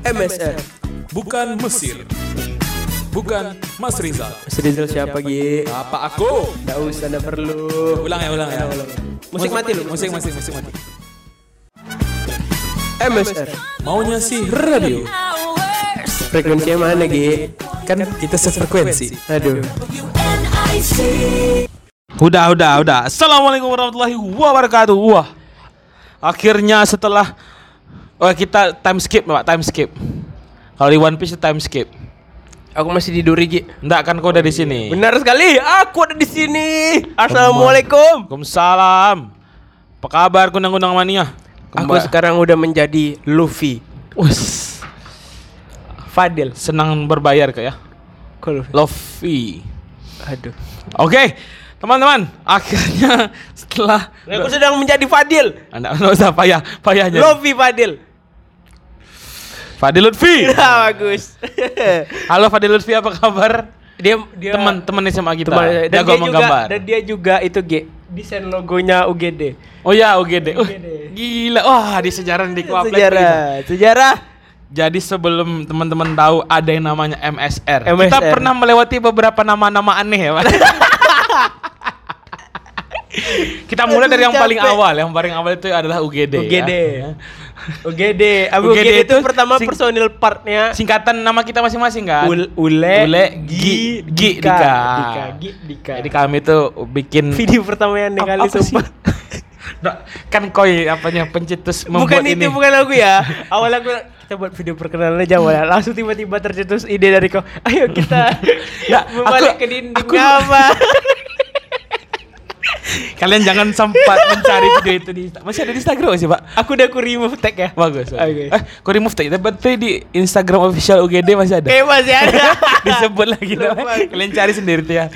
MSR. Bukan Mesir. Bukan Mas Rizal. Mas Rizal siapa Gi? Apa aku? Gak usah, gak perlu. Ulang ya, ulang ya. Musik mati lu. Musik, musik, musik mati. MSR. Maunya sih radio. Frekuensinya mana Gi? Kan kita sefrekuensi. Aduh. Udah, udah, udah. Assalamualaikum warahmatullahi wabarakatuh. Wah. Akhirnya setelah Oh kita time skip pak, time skip. Kalau di One Piece time skip. Aku masih di Duri Gi. Enggak kan kau udah di sini. Benar sekali, aku ada di sini. Assalamualaikum. Waalaikumsalam. Apa kabar kunang-kunang mania? Aku sekarang udah menjadi Luffy. Us, Fadil. senang berbayar kak ya. Kok Luffy? Aduh. Oke, teman-teman, akhirnya setelah Aku sedang menjadi Fadil. Anda nggak usah payah, payahnya. Luffy Fadil. Fadil Lutfi. Ya, bagus. Halo Fadil Lutfi, apa kabar? dia dia Teman-teman SMA kita. teman dan Jago dia juga menggambar. dan dia juga itu G desain logonya UGD. Oh ya, UGD. Uh, UGD. gila. Wah, di sejarah di Kuaplek sejarah, sejarah. Jadi sebelum teman-teman tahu ada yang namanya MSR. Kita MSR. pernah melewati beberapa nama-nama aneh ya, Pak. Kita mulai Aduh, dari yang paling capek. awal. Yang paling awal itu adalah UGD. UGD. ya. UGD. UGD UGD, itu itu pertama sing- personil partnya Singkatan nama kita masing-masing kan? Ul- Ule, Ule, Gi, Gi, Dika. Dika, Gi, Dika. Jadi kami tuh bikin video pertama yang kali sumpah. Nggak, kan koi apanya pencetus membuat Bukan ini. itu, bukan aku ya. Awalnya aku kita buat video perkenalan aja awalnya. Langsung tiba-tiba tercetus ide dari kau. Ayo kita membalik aku- ke dinding aku- apa? Kalian jangan sempat mencari video itu di Masih ada di Instagram sih, Pak? aku udah aku remove tag ya. Bagus. Oke. Eh, kau remove tadi, tapi di Instagram official UGD masih ada. Kayak masih ada. Disebut lagi. Kalian cari sendiri tuh ya.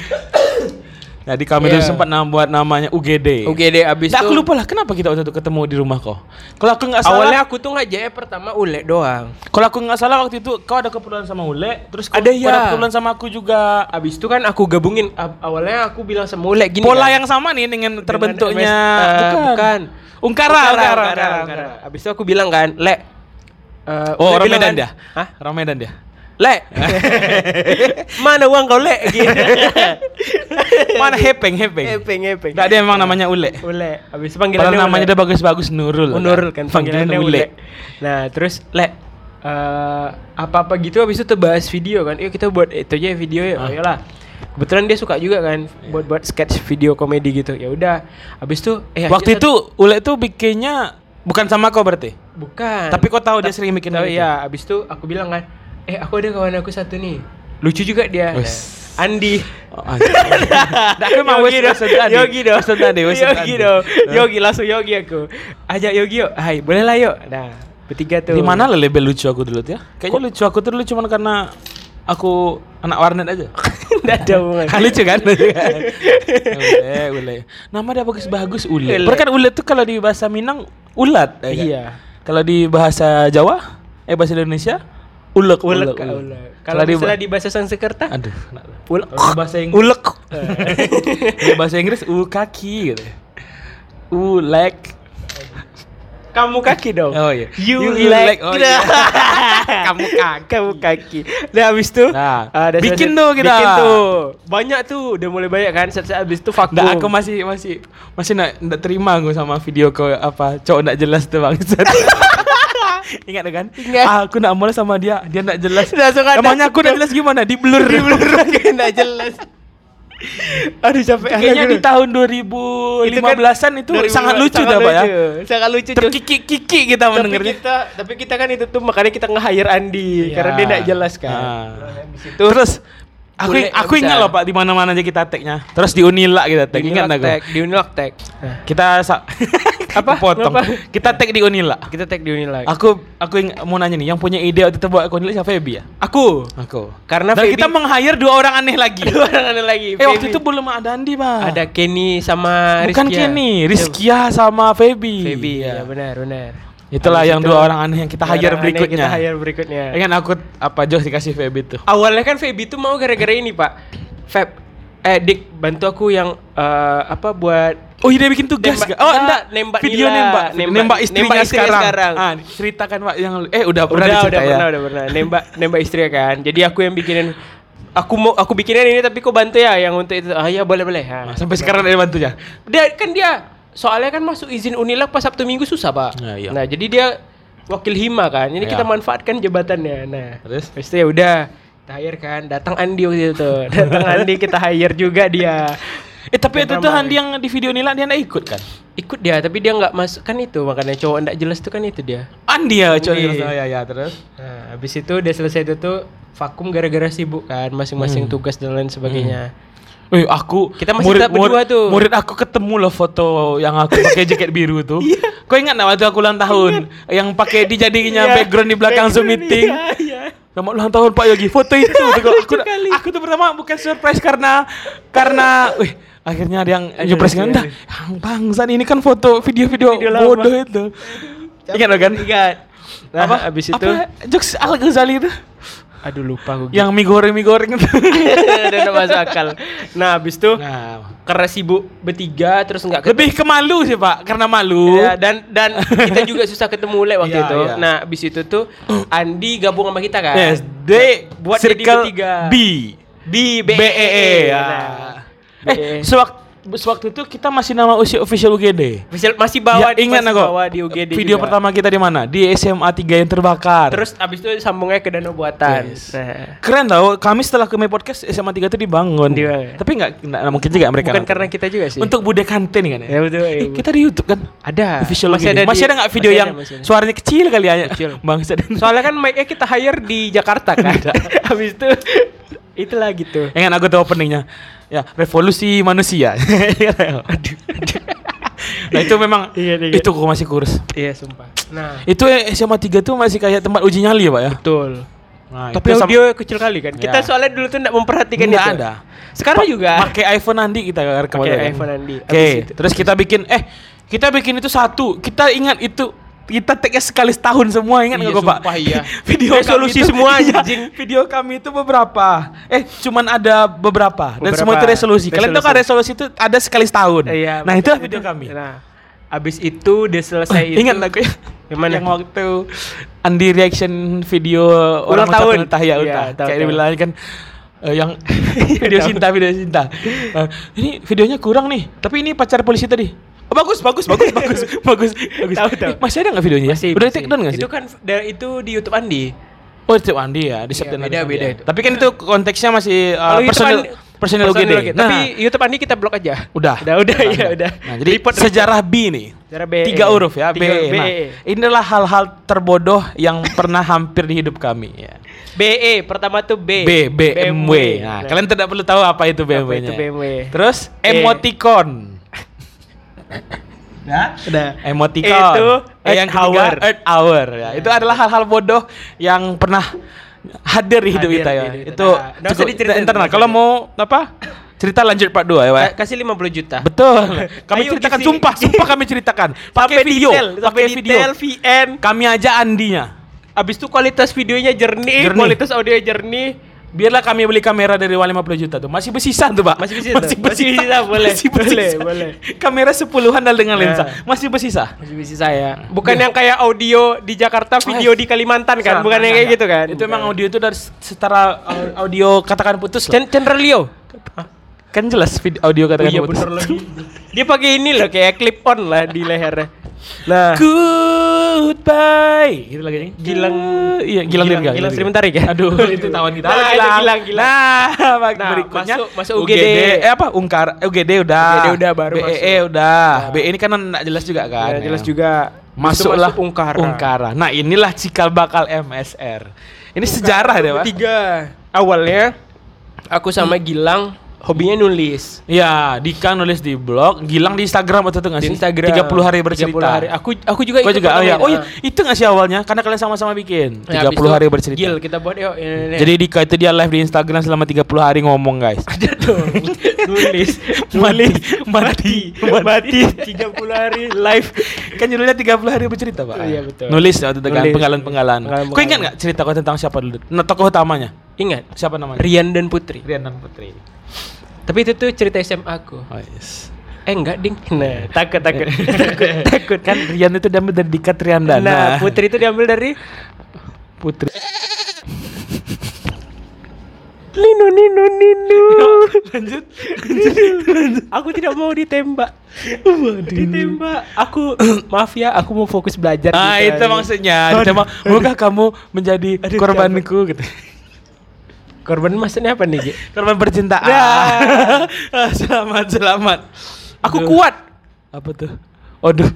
Jadi kami Iya. dulu sempat nama buat namanya UGD. UGD abis Nah, itu. aku lupa lah kenapa kita waktu itu ketemu di rumah kau. Kalau aku nggak salah, Awalnya aku tuh nggak JE pertama Ule doang. kalau aku nggak salah waktu itu kau ada keperluan sama Ule, terus kau Ada, ya. ada keperluan sama aku juga. Abis itu kan aku gabungin. Ab- awalnya aku bilang sama Ule gini. Pola kan. yang sama nih dengan Dengan terbentuknya MS, eh, bukan. Ungkara, ungkara, ungkara, ungkara. Abis itu aku bilang kan, Le. eh, Oh, Ule kan, dia. Hah? Ramadan dia. Le. Mana uang kau Le? Gitu. Mana hepeng, hepeng. Hepeng, hepeng. Nggak dia emang namanya Ule. Ule. Abis itu panggilannya Padahal namanya udah bagus-bagus Nurul. Oh, Nurul kan Panggilannya Ule. Nah, terus Le eh, apa-apa gitu habis itu bahas video kan. Yuk kita buat itu aja video ya. Ah. Ayolah. Kebetulan dia suka juga kan buat buat sketch video komedi gitu. Ya udah. Habis itu eh Waktu itu Ule tuh bikinnya bukan sama kau berarti. bukan. Tapi kau tahu dia sering bikin Tahu ya, habis itu aku bilang kan, "Eh, aku ada kawan aku satu nih. Lucu juga dia." Nah, Andi. Oh. Nah, aku emang Yogi wes- tadi. Yogi dong, Wes wes Yogi dong? Yogi langsung Yogi aku. Ajak Yogi yuk, hai boleh lah yuk. Nah, bertiga tuh. Di mana lah label lucu aku dulu tuh ya? Kayaknya lucu aku tuh dulu cuma karena aku anak warnet aja. Nggak ada hubungan. Lucu kan? Kan? ule, ule. Nama dia bagus-bagus Ule. Ule. Kan Ule tuh kalau di bahasa Minang ulat. ya kan? Iya. Kalau di bahasa Jawa, eh bahasa Indonesia, ulek. Ulek, ulek, ulek. ulek. Kalau di misalnya di bahasa Sanskerta, Aduh, ulek. Kalau bahasa Inggris, Ulek. di bahasa Inggris u kaki gitu. Ulek. Kamu kaki dong. Oh iya. You, You like. like. Oh, iya. Kamu kaki. Kamu kaki. Nah, habis itu Nah, ada bikin tuh kita. Bikin tuh. Banyak tuh, udah mulai banyak kan. Saat habis itu vakum. Aku masih masih masih nak terima aku sama video kau apa cowok nggak jelas tuh bang. Ingat kan? Ingat. Ah, aku nak mulai sama dia, dia nggak jelas. Langsung ada- Emangnya aku nggak jelas gimana? Di blur. Di blur enggak jelas. Aduh capek Kayaknya di tahun Itu kan 2015-an itu 2015 sangat lucu dah Pak ya. Sangat lucu. Cuk. Terkiki-kiki kita tapi mendengarnya. kita tapi kita kan itu tuh makanya kita nge-hire Andi Iya. karena dia enggak jelas kan. Ah. Itu Terus aku aku ingat loh Pak di mana-mana aja kita tag-nya. Terus di Unila kita tag. Ingat aku. tag, di Unlock tag. Nah, Kita sa- Apa? potong. Kita tag di Unila. kita tag di Unlock. Aku aku ing- mau nanya nih, yang punya ide waktu itu buat Unila siapa Feby ya? Aku Aku. Karena Dan Feby- kita meng-hire dua orang aneh lagi. Dua orang ada lagi. eh waktu Feby. itu belum ada Andi, Pak. ada Kenny sama Bukan Rizkia. Kenny, Rizkia sama Feby. Feby Ya. ya benar benar. Itulah Habis yang itu, dua orang aneh yang kita hire aneh berikutnya. Kita hire berikutnya. Ingat aku apa Jos dikasih Feby tuh. Awalnya kan Feby tuh mau gara-gara ini pak Feb eh Dik bantu aku yang eh, apa buat Oh, dia bikin tugas Nembak- nggak? Oh, nggak, enggak. nembak Video Nila. nembak. Nembak- Nembak, istrinya, nembak istrinya sekarang. sekarang. Ah, ceritakan Pak yang eh udah pernah udah udah ya. pernah udah pernah nembak nembak istri kan jadi aku yang bikinin aku mau aku bikinin ini tapi kau bantu ya yang untuk itu ah ya boleh boleh. Nah, sampai sekarang ada bantunya. dia kan dia soalnya kan masuk izin Unilak pas Sabtu Minggu susah pak Ya, iya. nah jadi dia wakil hima kan jadi Ya. kita manfaatkan jabatannya nah Terus? Habis itu ya udah kita hire kan datang Andi waktu itu datang Andi kita hire juga dia Eh tapi itu Dan tuh ramai. Handi yang di video Nila dia nggak ikut kan? ikut dia tapi dia nggak masuk kan itu makanya cowok nggak jelas tuh kan itu dia Andi ya coba Andi. oh, ya ya terus. Nah, habis itu udah selesai itu tuh vakum gara-gara sibuk kan masing-masing tugas dan lain sebagainya. Wih, aku Kita masih tetap berdua tuh. Murid aku ketemu loh foto yang aku pakai jaket biru tuh. Kau ingat nggak waktu aku ulang tahun yang pakai dijadinya Iya, background di belakang Zoom background, meeting? iya, iya. Selamat ulang tahun Pak Yogi. Foto itu tuh, aku, aku, kali. aku tuh pertama bukan surprise karena karena wih akhirnya ada yang surprise kan dah. Yang bangsan ini kan foto video-video bodoh itu. Ingat kan? Ingat. Nah, apa? habis itu apa? jokes Al Ghazali itu aduh lupa aku. yang mie goreng mie goreng itu. udah masuk akal. Nah, habis itu nah, karena sibuk bertiga terus nggak lebih ke malu sih Pak, karena malu. Ya, dan dan kita juga susah ketemu lek waktu Iya, itu. iya. Nah, habis itu tuh Andi gabung sama kita kan. Yes, D buat jadi circle bertiga. B. B B E E. ya. Nah, Eh, sewaktu sewaktu itu kita masih nama usia official UGD. Masih, masih bawa Ya, ingat masih aku. bawa di UGD Video juga. pertama kita di mana? Di SMA 3 yang terbakar. Terus abis itu sambungnya ke danau buatan. Yes. Nah, keren tau, kami setelah ke My Podcast SMA 3 itu dibangun. Dibangun. Tapi nggak nggak mungkin juga mereka. bukan karena kita juga sih. untuk bude kantin kan ya. Ya, betul, ya, Eh, betul. kita di YouTube kan. ada Official masih UGD. ada masih di- ada nggak video masih yang ada, masih ada. suaranya kecil kali ya? Kecil. Bangsa dan Soalnya kan mic-nya kita hire di Jakarta kan. Habis itu itulah gitu. Ingat aku tahu openingnya Ya revolusi manusia Aduh, Nah itu memang Iya, iya. Itu kok masih kurus Iya, sumpah. Nah, Itu SMA 3 tuh masih kayak tempat uji nyali ya pak ya betul. nah, Tapi audio kecil kali kan. Kita Ya. soalnya dulu tuh enggak memperhatikan Nggak itu. ada. Sekarang juga. Pakai iPhone Andi kita rekam Pakai kan. iPhone Andi. Oke itu. Terus kita bikin Eh kita bikin itu satu Kita ingat itu kita tag sekali setahun semua ingat Iya, nggak kok pak? iya. video Resolusi itu- semua, iya, anjing. Video kami itu beberapa. Eh cuman ada beberapa, dan semua itu Beberapa. resolusi. Kalian tahu kan resolusi itu ada sekali setahun. Iya. Nah itulah video kami. Nah, abis itu udah selesai itu. Ingat aku ya? Yang mana? Yang waktu Andi reaction video orang Ulang tahun. ultah ya Iya, ultah. tahu, Kayak dibilang kan eh, yang video Tahu. cinta video cinta. Eh, ini videonya kurang nih. Tapi ini pacar polisi tadi. Bagus bagus bagus bagus bagus bagus. Tahu, tahu. Masih ada nggak videonya? Masih. Udah masih. take down nggak sih? Itu kan dari itu di YouTube Andi. Oh itu Andi ya di Iya, September. beda, Andi beda ya. itu. Tapi kan itu konteksnya masih uh, YouTube personal personal UGD. Nah, Tapi YouTube Andi kita blok aja. udah. Udah, udah, ya udah. udah. Nah, jadi Report, sejarah B nih. Sejarah B. Tiga huruf ya, B. Huruf, B. Nah, inilah hal-hal terbodoh yang pernah hampir di hidup kami ya. BE pertama tuh B. B BMW. Nah, Nah, kalian tidak perlu tahu apa itu BMW-nya. itu BMW? Terus E. emoticon. Nah, udah. Emoticon. Itu Eh, yang Earth ketiga, Hour. Earth Hour ya. Itu adalah hal-hal bodoh yang pernah hadir di hidup kita ya. hidup. Itu Nah, usah cukup diceritain, internal. Kalau mau apa? Cerita lanjut part 2 ya, Pak. Ka- Kasih 50 juta. Betul. Kami Ayo, ceritakan gisi. sumpah, sumpah kami ceritakan. Pakai video, pakai video. detail VN. Kami aja Andinya. Abis itu kualitas videonya jernih, Jernih. kualitas audio jernih. Biarlah kami beli kamera dari uang 50 juta tuh. Masih bersisa tuh, Pak. Masih bersisa tuh? Masih bersisa, boleh. Masih Boleh, bersisa. boleh. Kamera sepuluhan dan dengan lensa. Ya. Masih bersisa. Masih bisa saya. Bukan yang kayak audio di Jakarta, video di Kalimantan kan? Bukan yang kayak gitu kan? Itu emang audio itu dari setara au- audio katakan putus Chandra Leo. Kan jelas vid- audio Oh katakan iya putus. bener lagi. Dia pakai ini loh kayak clip on lah di lehernya. Nah, Goodbye. Gitu lagi nih. Gilang Iya, Gilang Gilang- Dirga. Gilang Dirga. Sri Mentari kan? Aduh, itu tawan kita. Nah, itu Gilang, Gilang. Nah, Nah, berikutnya masuk- masuk UGD. Eh apa? Ungkar eh, UGD udah. UGD udah, baru BEE masuk. udah. BE ini kan enggak jelas juga kan. ya, jelas Ya. juga. Masuklah Masuk Ungkara. Ungkara. Nah, inilah cikal bakal MSR. Ini sejarah deh, Pak. Tiga. Awalnya aku sama Gilang hobinya nulis. Ya, Dika nulis di blog, Gilang di Instagram atau itu nggak Di sih? Instagram 30 hari bercerita. 30 hari. Aku aku juga ikut juga, oh ya, itu. oh ya, Ah. itu nggak sih awalnya? Karena kalian sama-sama bikin. Ya, 30 habis itu, hari bercerita. Gil, kita buat yuk. Ini, ini. Jadi Dika itu dia live di Instagram selama 30 hari ngomong guys. ada dong. nulis, Mati, mati, mati, 30 hari live. kan judulnya 30 hari bercerita pak. Iya, betul. Nulis waktu itu kan. Penggalan-penggalan. Kau ingat nggak cerita kau tentang siapa dulu? Nah, tokoh utamanya? Ingat, Siapa namanya? Rian dan Putri. Rian dan Putri. Tapi itu tuh cerita SMA aku. Oh, yes. Eh enggak ding. Nah, takut takut. takut takut Kan Rian itu diambil dari Dika Triandana. Nah, Putri itu diambil dari Putri. Nino Nino Nino. Lanjut. aku tidak mau ditembak. Ditembak. Aku maaf ya, aku mau fokus belajar. Ah, gitu. itu maksudnya. Ditembak, Maukah kamu menjadi Aduh, korbanku gitu. Korban maksudnya apa nih? Korban percintaan. Ya. Ah, selamat, selamat. Aku Aduh. kuat Apa tuh? Waduh.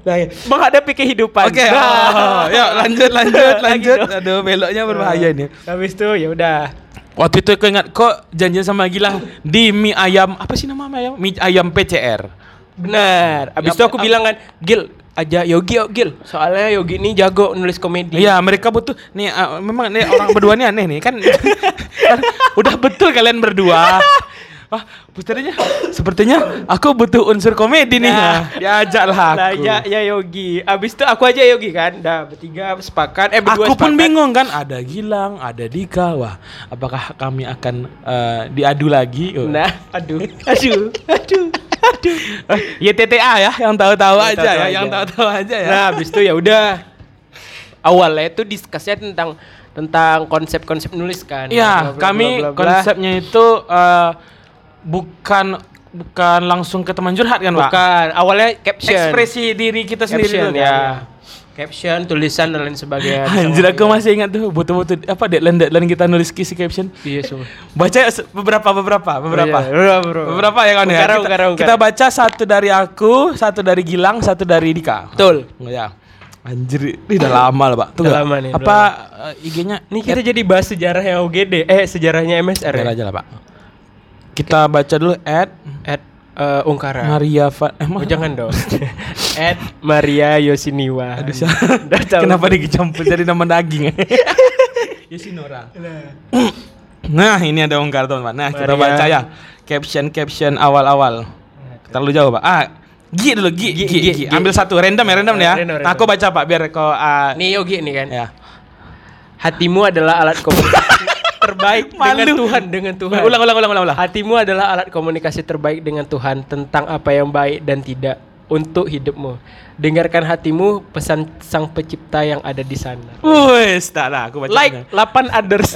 nah, ya. menghadapi kehidupan. Oke, Nah. oh, yuk lanjut lanjut lanjut. Aduh, beloknya berbahaya ini. Habis itu ya udah. Waktu itu aku ingat kok janjian sama Gilang di mie ayam apa sih nama mie ayam? Mie ayam PCR. Benar. Habis itu aku bilang kan, Gil, aja Yogi yuk Gil. Soalnya Yogi ini jago nulis komedi. Iya, mereka butuh nih ah, memang nih orang berdua nih aneh nih kan. kan udah betul kalian berdua. Wah, putarnya sepertinya aku butuh unsur komedi nih. Nah. Diajaklah Lah aku. ya, ya Yogi. Abis itu aku aja Yogi kan. Dah bertiga sepakat. Eh berdua Aku pun sepakat. bingung kan, ada Gilang, ada Dika. Wah, apakah kami akan eh, diadu lagi? Oh. Nah, aduh, aduh, aduh, aduh. ya TTA ya, yang tahu-tahu Yang aja ya, aja. yang tahu-tahu aja ya. Nah, abis itu ya udah. Awalnya itu diskusnya tentang tentang konsep-konsep nulis kan. Iya, kami bla, bla, bla. konsepnya itu eh, bukan bukan langsung ke teman curhat kan, Pak? bukan awalnya caption. Ekspresi diri kita sendiri caption dulu, ya. kan? Caption, tulisan dan lain sebagainya. Anjir aku masih ingat tuh butuh-butuh apa deadline deadline kita nulis kisi caption. Iya, semua. Baca beberapa beberapa beberapa. Iya, beberapa, beberapa. Beberapa ya kan ya. Kita, kita baca satu dari aku, satu dari Gilang, satu dari Dika. Betul. Ya. Anjir, ini udah lama lah, Pak. Tuh Udah lama nih, Apa eh, IG-nya? Nih kita jadi bahas sejarahnya UGD, eh sejarahnya MSR Biar ya. aja lah, Pak. Kita baca dulu at At eh, Ungkara. Maria Fa eh, Oh, jangan dong. At Maria Yosiniwa. Aduh. Kenapa dicampur jadi nama daging? Yosinora. Nah, ini ada ungkar teman-teman. Nah, kita Maria. baca ya. Caption-caption awal-awal. Terlalu jauh, Pak. Ah, Gi dulu, Gi, Gi, Gi, Gi, Gi. Ambil satu, random ya, random ya. Random, Nah, random. aku baca, Pak, biar kau ah, Nih Yogi nih kan. ya. Hatimu adalah alat komunikasi terbaik dengan Malu. Tuhan dengan Tuhan. Ulang, ulang, ulang, ulang, ulang. Hatimu adalah alat komunikasi terbaik dengan Tuhan tentang apa yang baik dan tidak untuk hidupmu. Dengarkan hatimu pesan Sang Pencipta yang ada di sana. Wes, tak lah, aku baca. Like 8 others.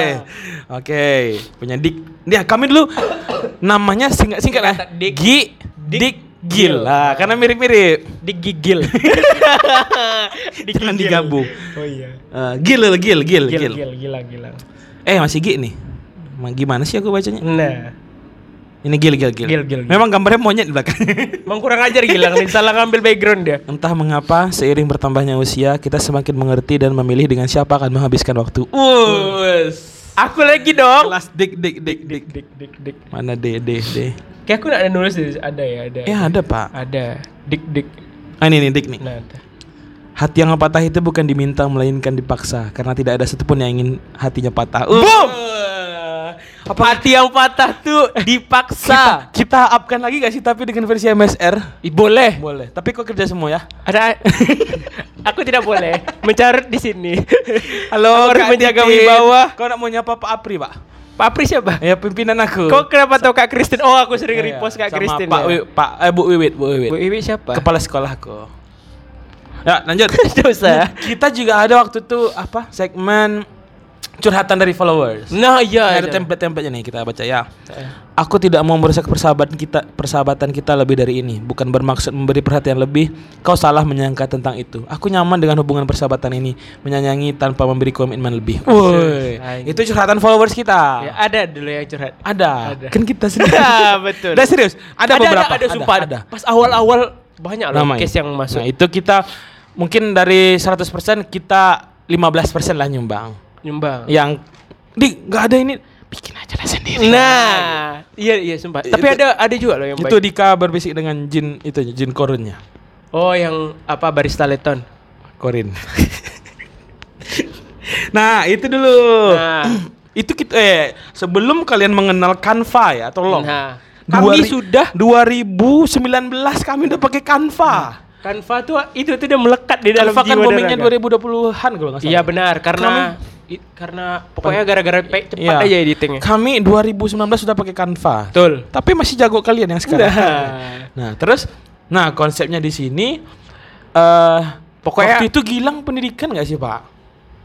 Oke, punya Dik. Dia kami dulu namanya singkat-singkat lah. Dik. Gi, Dik, Gil. Lah, karena mirip-mirip. Digigil. Jangan digabung. Oh iya. Eh, gil, gil, gil, Gil, gil, gil, gila, gila. Eh masih Gi nih. Ma- Gimana sih aku bacanya? Nah, Ini gil, gil, gil. Gil, gil, gil. Memang gambarnya monyet di belakang. emang kurang ajar gila nih salah ngambil background dia. Entah mengapa seiring bertambahnya usia kita semakin mengerti dan memilih dengan siapa akan menghabiskan waktu. Us. Aku lagi dong. Kelas dik dik dik dik. Dik, dik, dik. Mana D D D? Kayak aku ada nulis ada ya, ada. Ya ada pak. Ada. Dik, dik. Ah ini nih dik nih. Nah. Hati yang patah itu bukan diminta melainkan dipaksa karena tidak ada satupun yang ingin hatinya patah. Uh. Boom! Apa hati yang patah tuh dipaksa? Kita, kita upkan lagi gak sih tapi dengan versi MSR? Ih, boleh. Boleh. Tapi kok kerja semua ya? Ada Aku tidak boleh mencarut di sini. Halo, Aku harus menjaga wibawa. Kau nak mau nyapa Pak Apri, Pak? Pak Apri siapa? Ya pimpinan aku. Kok kenapa tahu Kak Kristin? Oh, aku sering Iya, repost Kak sama Kristin. Pak, ya. Pak eh, Bu Wiwit, Bu Wiwit. Bu Iwi siapa? Kepala sekolahku. Ya, lanjut. Tidak usah. Kita juga ada waktu itu apa? Segmen curhatan dari followers. Nah, iya. ada iya. template-templatenya nih kita baca ya. Aku tidak mau merusak persahabatan kita persahabatan kita lebih dari ini. Bukan bermaksud memberi perhatian lebih. Kau salah menyangka tentang itu. Aku nyaman dengan hubungan persahabatan ini, menyayangi tanpa memberi komitmen lebih. Woi, itu curhatan followers kita. Ya, ada dulu yang curhat. Ada. Ada. Kan kita sendiri. Ya, betul. Udah serius. Ada, beberapa. Ada, ada, sumpah. ada. Pas awal-awal banyak loh case yang masuk. Nah, itu kita mungkin dari 100% kita 15% lah nyumbang. Nyumbang. Yang di nggak ada ini bikin aja lah sendiri. Nah, iya iya sumpah. Tapi Itu- ada ada juga loh yang itu baik. Dika berbisik dengan jin itu jin korunnya. Oh, yang apa barista Leton. Korin. nah, itu dulu. Nah, itu kita eh sebelum kalian mengenal Canva ya, tolong. nah, Dua kami ri- sudah 2019 kami udah pakai Canva. Canva tuh itu tuh udah melekat di dalam Canva kan boomingnya raga. 2020-an kalau nggak salah. Iya benar karena Kami- i- karena pokoknya gara-gara cepat Iya. aja editingnya. Kami 2019 sudah pakai Canva. Betul. Tapi masih jago kalian yang sekarang. Nah. Nah, terus nah konsepnya di sini eh Pokoknya- waktu itu Gilang pendidikan nggak sih, Pak?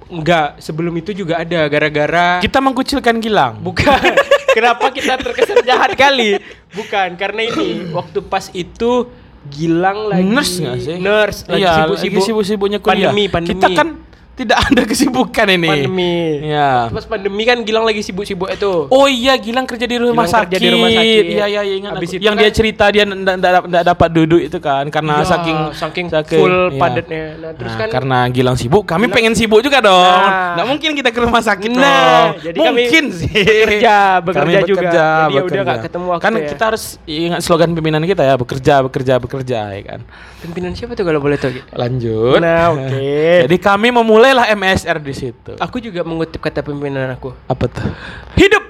Enggak, sebelum itu juga ada gara-gara Kita mengkucilkan Gilang. bukan. Kenapa kita terkesan jahat kali? Bukan, karena ini waktu pas itu Gilang lagi nurse nggak sih? Nurse, lagi iya, sibuk-sibuk. sibuk-sibuknya kuliah. Pandemi, pandemi. Kita kan tidak ada kesibukan ini. pandemi. Iya. Pas pandemi kan Gilang lagi sibuk-sibuk itu. Oh iya, Gilang kerja di rumah Gilang sakit. kerja di rumah sakit. Iya, iya, iya, ingat Habis aku. itu Yang kan- dia cerita dia tidak dapat duduk itu kan karena Iya, saking saking full iya. padatnya. Nah, terus Nah, kan karena Gilang sibuk, kami Gilang- pengen sibuk juga dong. Nah. Nggak mungkin kita ke rumah sakit Nah, dong. jadi kami mungkin sih. bekerja, bekerja Kami juga. bekerja, Jadi ya udah bekerja. nggak ketemu waktu Kan ya. kita harus ingat slogan pimpinan kita ya, bekerja, bekerja, bekerja ya kan. pimpinan siapa tuh kalau boleh tahu? Lanjut. Nah, oke. Jadi kami memulailah MSR di situ. Aku juga mengutip kata pimpinan aku. Apa tuh? Hidup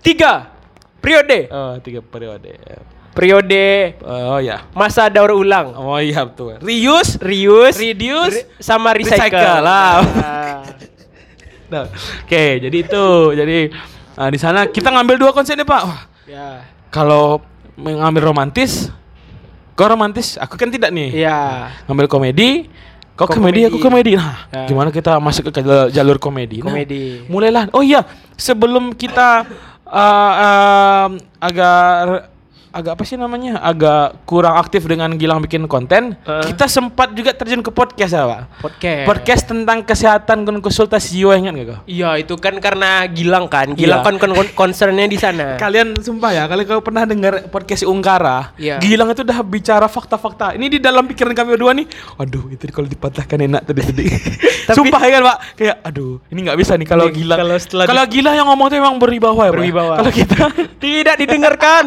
tiga periode. Oh, tiga periode. Periode Oh ya. masa daur ulang. Oh iya betul. Reuse, Reuse, reduce, re- sama recycle. recycle lah. Nah, Nah, Oke, jadi itu. Jadi nah, di sana kita ngambil dua konsep nih, Pak. Wah, ya. kalau mengambil romantis, kau romantis, aku kan tidak nih. Iya. Ngambil komedi, kau Kau komedi, aku komedi. komedi. Nah, Ya. gimana kita masuk ke jalur, komedi? Nah, Komedi. mulailah. Oh iya, sebelum kita uh, um, agak agak apa sih namanya? Agak kurang aktif dengan Gilang bikin konten, Eh. kita sempat juga terjun ke podcast ya, Pak. Podcast. Podcast tentang kesehatan dan konsultasi jiwa ingat gak kau? Iya, itu kan karena Gilang kan. Gilang Iya. kan kon kon- concernnya di sana. Kalian sumpah ya, kalau kau pernah dengar podcast Ungkara, Iya. Gilang itu udah bicara fakta-fakta. Ini di dalam pikiran kami berdua nih. Aduh, itu kalau dipatahkan enak tadi tadi. Tapi- sumpah ya kan, Pak. Kayak aduh, ini nggak bisa nih kalau Gilang. kalau setelah Kalau Gilang yang ngomong tuh emang berwibawa ya, Pak. Berwibawa. Kalau kita Tidak didengarkan.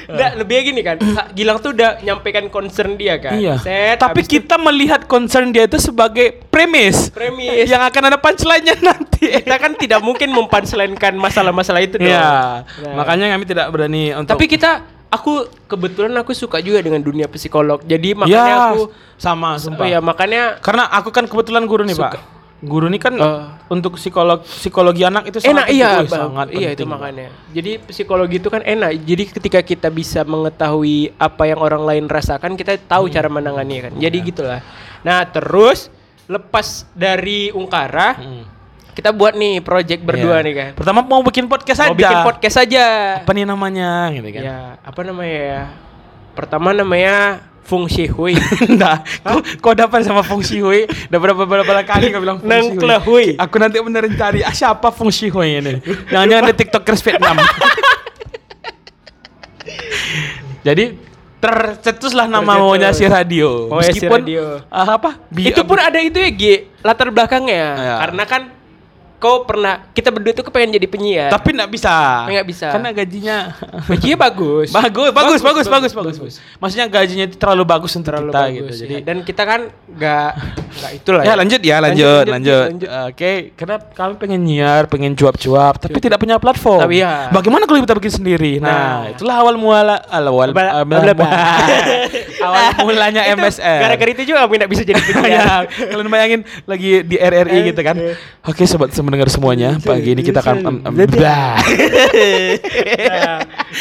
Nggak, lebih gini kan. Gilang tuh udah nyampaikan concern dia kan. Iya. Set, Tapi habis itu kita melihat concern dia itu sebagai premis. Premis. Yang akan ada punchline-nya nanti. kita kan tidak mungkin mempanselankan masalah-masalah itu dong. Iya. Nah. Makanya kami tidak berani untuk Tapi kita aku kebetulan aku suka juga dengan dunia psikolog. Jadi makanya Ya, aku sama sumpah. Oh ya makanya Karena aku kan kebetulan guru nih, Suka. Pak. Guru ini kan Eh. untuk psikolog psikologi anak itu enak sangat iya, penting. Bang. sangat iya itu makanya. Jadi psikologi itu kan enak. Jadi ketika kita bisa mengetahui apa yang orang lain rasakan, kita tahu Hmm. cara menangani kan. Jadi Iya. gitulah. Nah terus lepas dari Ungkara, Hmm. kita buat nih project berdua Iya. nih kan. Pertama mau bikin podcast Mau aja. bikin podcast aja. Apa nih namanya gitu kan. Ya apa namanya ya? Pertama namanya Fungsi Hui. Nah, kau, kau dapat sama fungsi hui. Udah berapa berapa kali kau bilang fungsi hui. Nengklehui. Aku nanti beneran cari ah, siapa fungsi hui ini. Jangan-jangan ada tiktokers Vietnam. Jadi tercetuslah nama Tercetus. maunya si radio. Si Meskipun radio. ah, apa? bi- itu pun ada itu ya G latar belakangnya Ya. karena kan kau pernah kita berdua tuh kepengen jadi penyiar tapi nggak bisa. Nggak bisa. Karena gajinya gajinya bagus bagus, bagus, bagus, bagus, bagus, bagus. Maksudnya gajinya itu terlalu bagus untuk terlalu kita bagus gitu. ya. Jadi dan kita kan nggak nggak itulah ya lanjut ya, lanjut, Lanjut, lanjut. lanjut, Oke, karena kami pengen nyiar, pengen cuap-cuap, tapi tidak punya platform. Tapi ya. Bagaimana kalau kita bikin sendiri? Nah, Nah. itulah awal muala awal Ba- awal, bla- awal mulanya MSR. gara-gara itu juga kami nggak bisa jadi ya, penyiar kalian bayangin lagi di RRI gitu kan. Oke, sobat mendengar semuanya, pagi ini kita akan. Nah,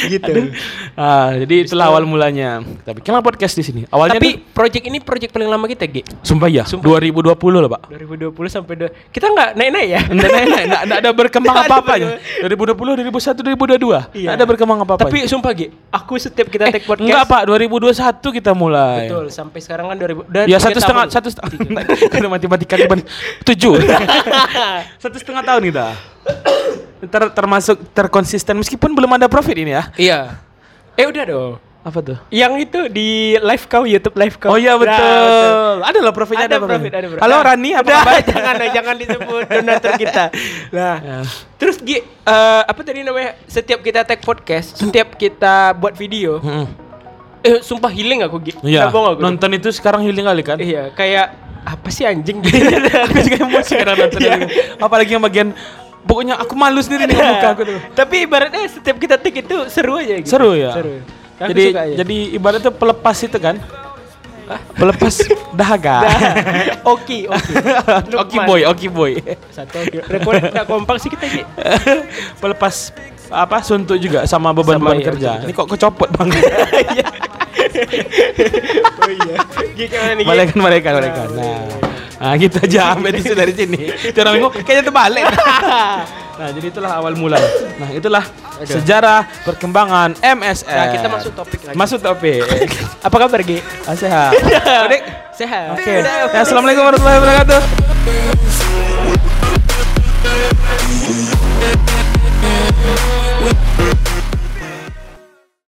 gitu Ah, jadi itulah awal mulanya. Tapi kenapa podcast di sini? Awalnya tapi project ini project paling lama kita G sumpah ya, Sumpah. 2020 loh, Pak. 2020 sampai dua- kita nggak naik-naik ya Enggak, enggak, enggak, enggak, enggak ada berkembang Nggak ada apa-apanya. 2020, 2021, 2022. Iya. Enggak ada berkembang apa-apa. tapi sumpah G aku setiap kita eh, take podcast enggak, Pak, 2021 kita mulai. betul sampai sekarang kan 2000 udah Ya satu setengah, tahun. satu setengah. Karena matematika di tujuh. satu setengah tahun kita. Ter, termasuk terkonsisten meskipun belum ada profit ini ya. iya eh udah dong Apa tuh? Yang itu di live kau YouTube live kau. Oh iya Nah, betul. Ada loh profitnya Ada ada, profit, ada profit. Halo Nah, Rani, apa udah, kabar? jangan jangan disebut donatur kita. Nah, Ya. terus Gi, eh, apa tadi namanya? Setiap kita tag podcast, setiap kita buat video, Mm-mm. eh sumpah healing aku Gi. Iya. Aku. Nonton itu sekarang healing kali kan? Iya, kayak apa sih anjing? aku juga emosi karena nonton Iya. Apalagi yang bagian pokoknya aku malu sendiri nih muka aku tuh. Tapi ibaratnya setiap kita tag itu seru aja gitu. Seru ya. Seru. Aku jadi suka aja. jadi ibaratnya pelepas itu kan. Pelepas dahaga. Oke, oke. Oki boy, oki boy. Satu oke. Rekor tak kompak sih kita Ki. Pelepas apa suntuk juga sama beban-beban iya, kerja. Ini kok kecopot bang? Oh iya. Ki gimana nih? Ki? Malaikat, malaikat, malaikat. Nah, nah gitu aja medisi dari sini. Tiap minggu kayaknya terbalik. Nah, jadi itulah awal mula. Nah, itulah okay. sejarah perkembangan MSN. Nah, kita masuk topik lagi. Masuk topik. Apa kabar, Gi? Ah, sehat. Udik? Sehat. Oke. Okay. Ya, Assalamualaikum warahmatullahi wabarakatuh. We'll